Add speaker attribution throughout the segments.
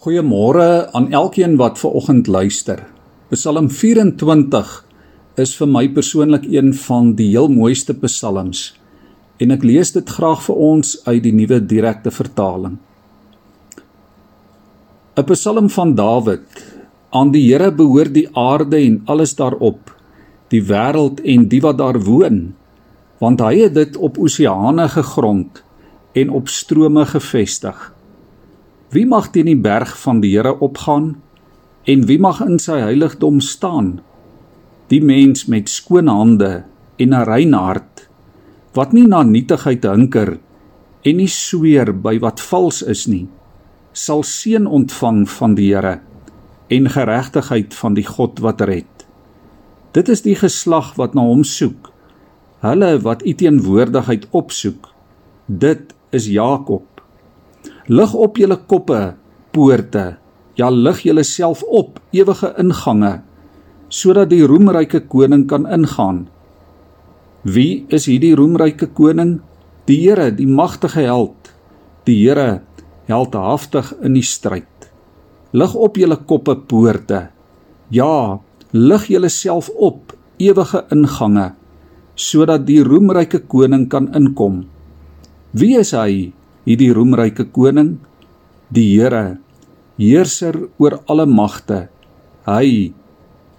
Speaker 1: Goeiemôre aan elkeen wat ver oggend luister. Psalm 24 is vir my persoonlik een van die heel mooiste psalms en ek lees dit graag vir ons uit die nuwe direkte vertaling. 'n Psalm van Dawid. Aan die Here behoort die aarde en alles daarop, die wêreld en die wat daar woon, want hy het dit op oseane gegrond en op strome gevestig. Wie mag teen die berg van die Here opgaan en wie mag in sy heiligdom staan? Die mens met skoon hande en 'n rein hart wat nie na nietigheid hinker en nie sweer by wat vals is nie, sal seën ontvang van die Here en geregtigheid van die God wat red. Dit is die geslag wat na hom soek, hulle wat u teenwoordigheid opsoek. Dit is Jakob Lig op julle koppe, poorte. Ja, lig julleself op, ewige ingange, sodat die roemryke koning kan ingaan. Wie is hierdie roemryke koning? Die Here, die magtige held. Die Here, heldhaftig in die stryd. Lig op julle koppe, poorte. Ja, lig julleself op, ewige ingange, sodat die roemryke koning kan inkom. Wie is hy? Hierdie roemryke koning, die Here, heerser oor alle magte. Hy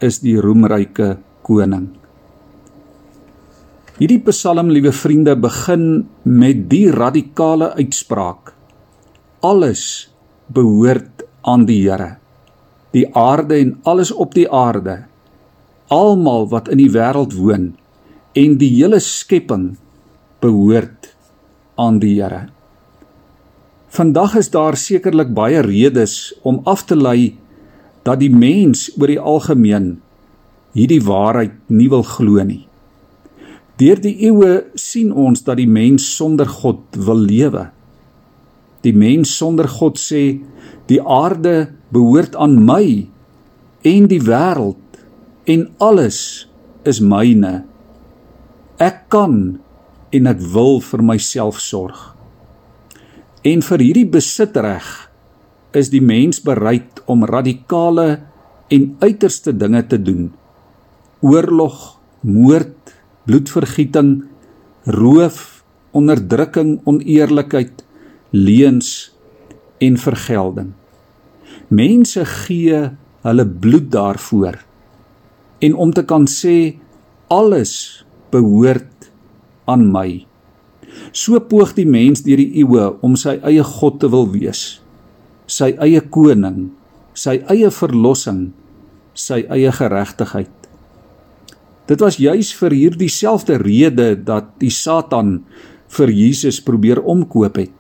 Speaker 1: is die roemryke koning. Hierdie Psalm, liewe vriende, begin met die radikale uitspraak: Alles behoort aan die Here. Die aarde en alles op die aarde, almal wat in die wêreld woon en die hele skepping behoort aan die Here. Vandag is daar sekerlik baie redes om af te lei dat die mens oor die algemeen hierdie waarheid nie wil glo nie. Deur die eeue sien ons dat die mens sonder God wil lewe. Die mens sonder God sê die aarde behoort aan my en die wêreld en alles is myne. Ek kan en ek wil vir myself sorg. En vir hierdie besitreg is die mens bereid om radikale en uiterste dinge te doen. Oorlog, moord, bloedvergieting, roof, onderdrukking, oneerlikheid, leuns en vergelding. Mense gee hulle bloed daarvoor. En om te kan sê alles behoort aan my. So poog die mens deur die eeue om sy eie God te wil wees, sy eie koning, sy eie verlossing, sy eie geregtigheid. Dit was juis vir hierdie selfde rede dat die Satan vir Jesus probeer omkoop het.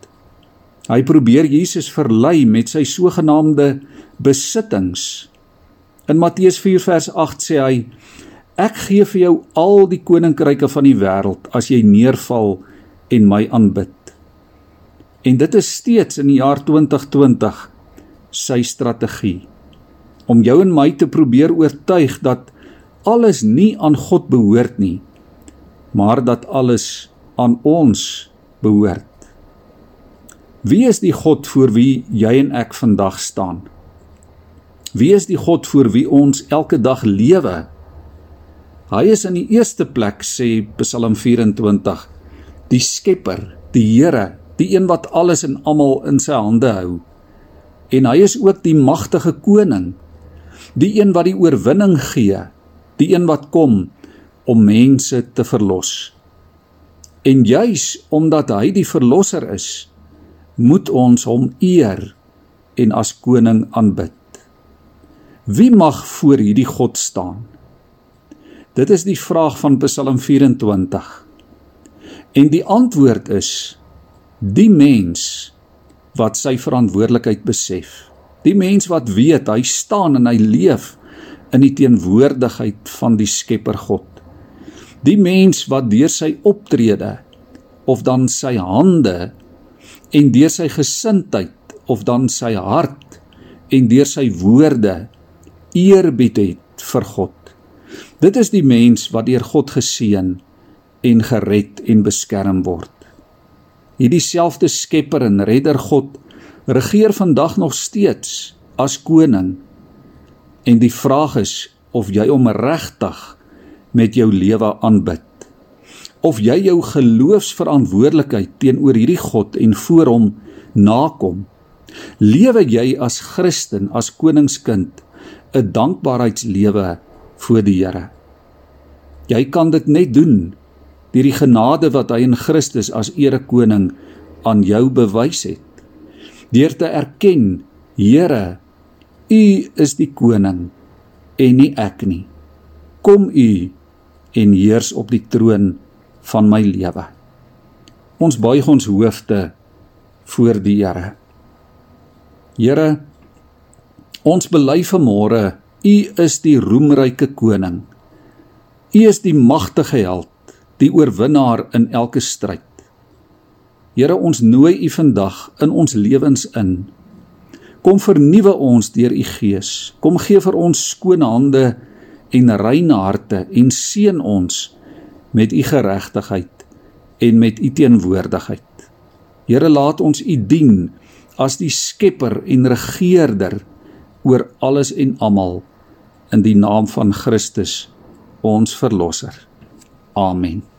Speaker 1: Hy probeer Jesus verlei met sy sogenaamde besittings. In Matteus 4 vers 8 sê hy: Ek gee vir jou al die koninkryke van die wêreld as jy neerval en my aanbid. En dit is steeds in die jaar 2020 sy strategie om jou en my te probeer oortuig dat alles nie aan God behoort nie, maar dat alles aan ons behoort. Wie is die God voor wie jy en ek vandag staan? Wie is die God voor wie ons elke dag lewe? Hy is in die eerste plek sê Psalm 24 die Skepper, die Here, die een wat alles en almal in sy hande hou. En hy is ook die magtige koning, die een wat die oorwinning gee, die een wat kom om mense te verlos. En juis omdat hy die verlosser is, moet ons hom eer en as koning aanbid. Wie mag voor hierdie God staan? Dit is die vraag van Psalm 24. En die antwoord is die mens wat sy verantwoordelikheid besef. Die mens wat weet hy staan en hy leef in die teenwoordigheid van die Skepper God. Die mens wat deur sy optrede of dan sy hande en deur sy gesindheid of dan sy hart en deur sy woorde eerbied het vir God. Dit is die mens wat deur God geseën en gered en beskerm word. Hierdie selfde Skepper en Redder God regeer vandag nog steeds as koning. En die vraag is of jy hom regtig met jou lewe aanbid. Of jy jou geloofsverantwoordelikheid teenoor hierdie God en voor hom nakom. Lewe jy as Christen, as koningskind, 'n dankbaarheidslewe voor die Here. Jy kan dit net doen deur die genade wat hy in Christus as erekoning aan jou bewys het. Deur te erken, Here, U is die koning en nie ek nie. Kom U en heers op die troon van my lewe. Ons buig ons hoofde voor die Here. Here, ons bely vanmôre, U is die roemryke koning. U is die magtige held, die oorwinnaar in elke stryd. Here, ons nooi U vandag in ons lewens in. Kom vernuwe ons deur U Gees. Kom gee vir ons skoon hande en reine harte en seën ons met u geregtigheid en met u teenwoordigheid. Here laat ons u dien as die skepper en regerder oor alles en almal in die naam van Christus ons verlosser. Amen.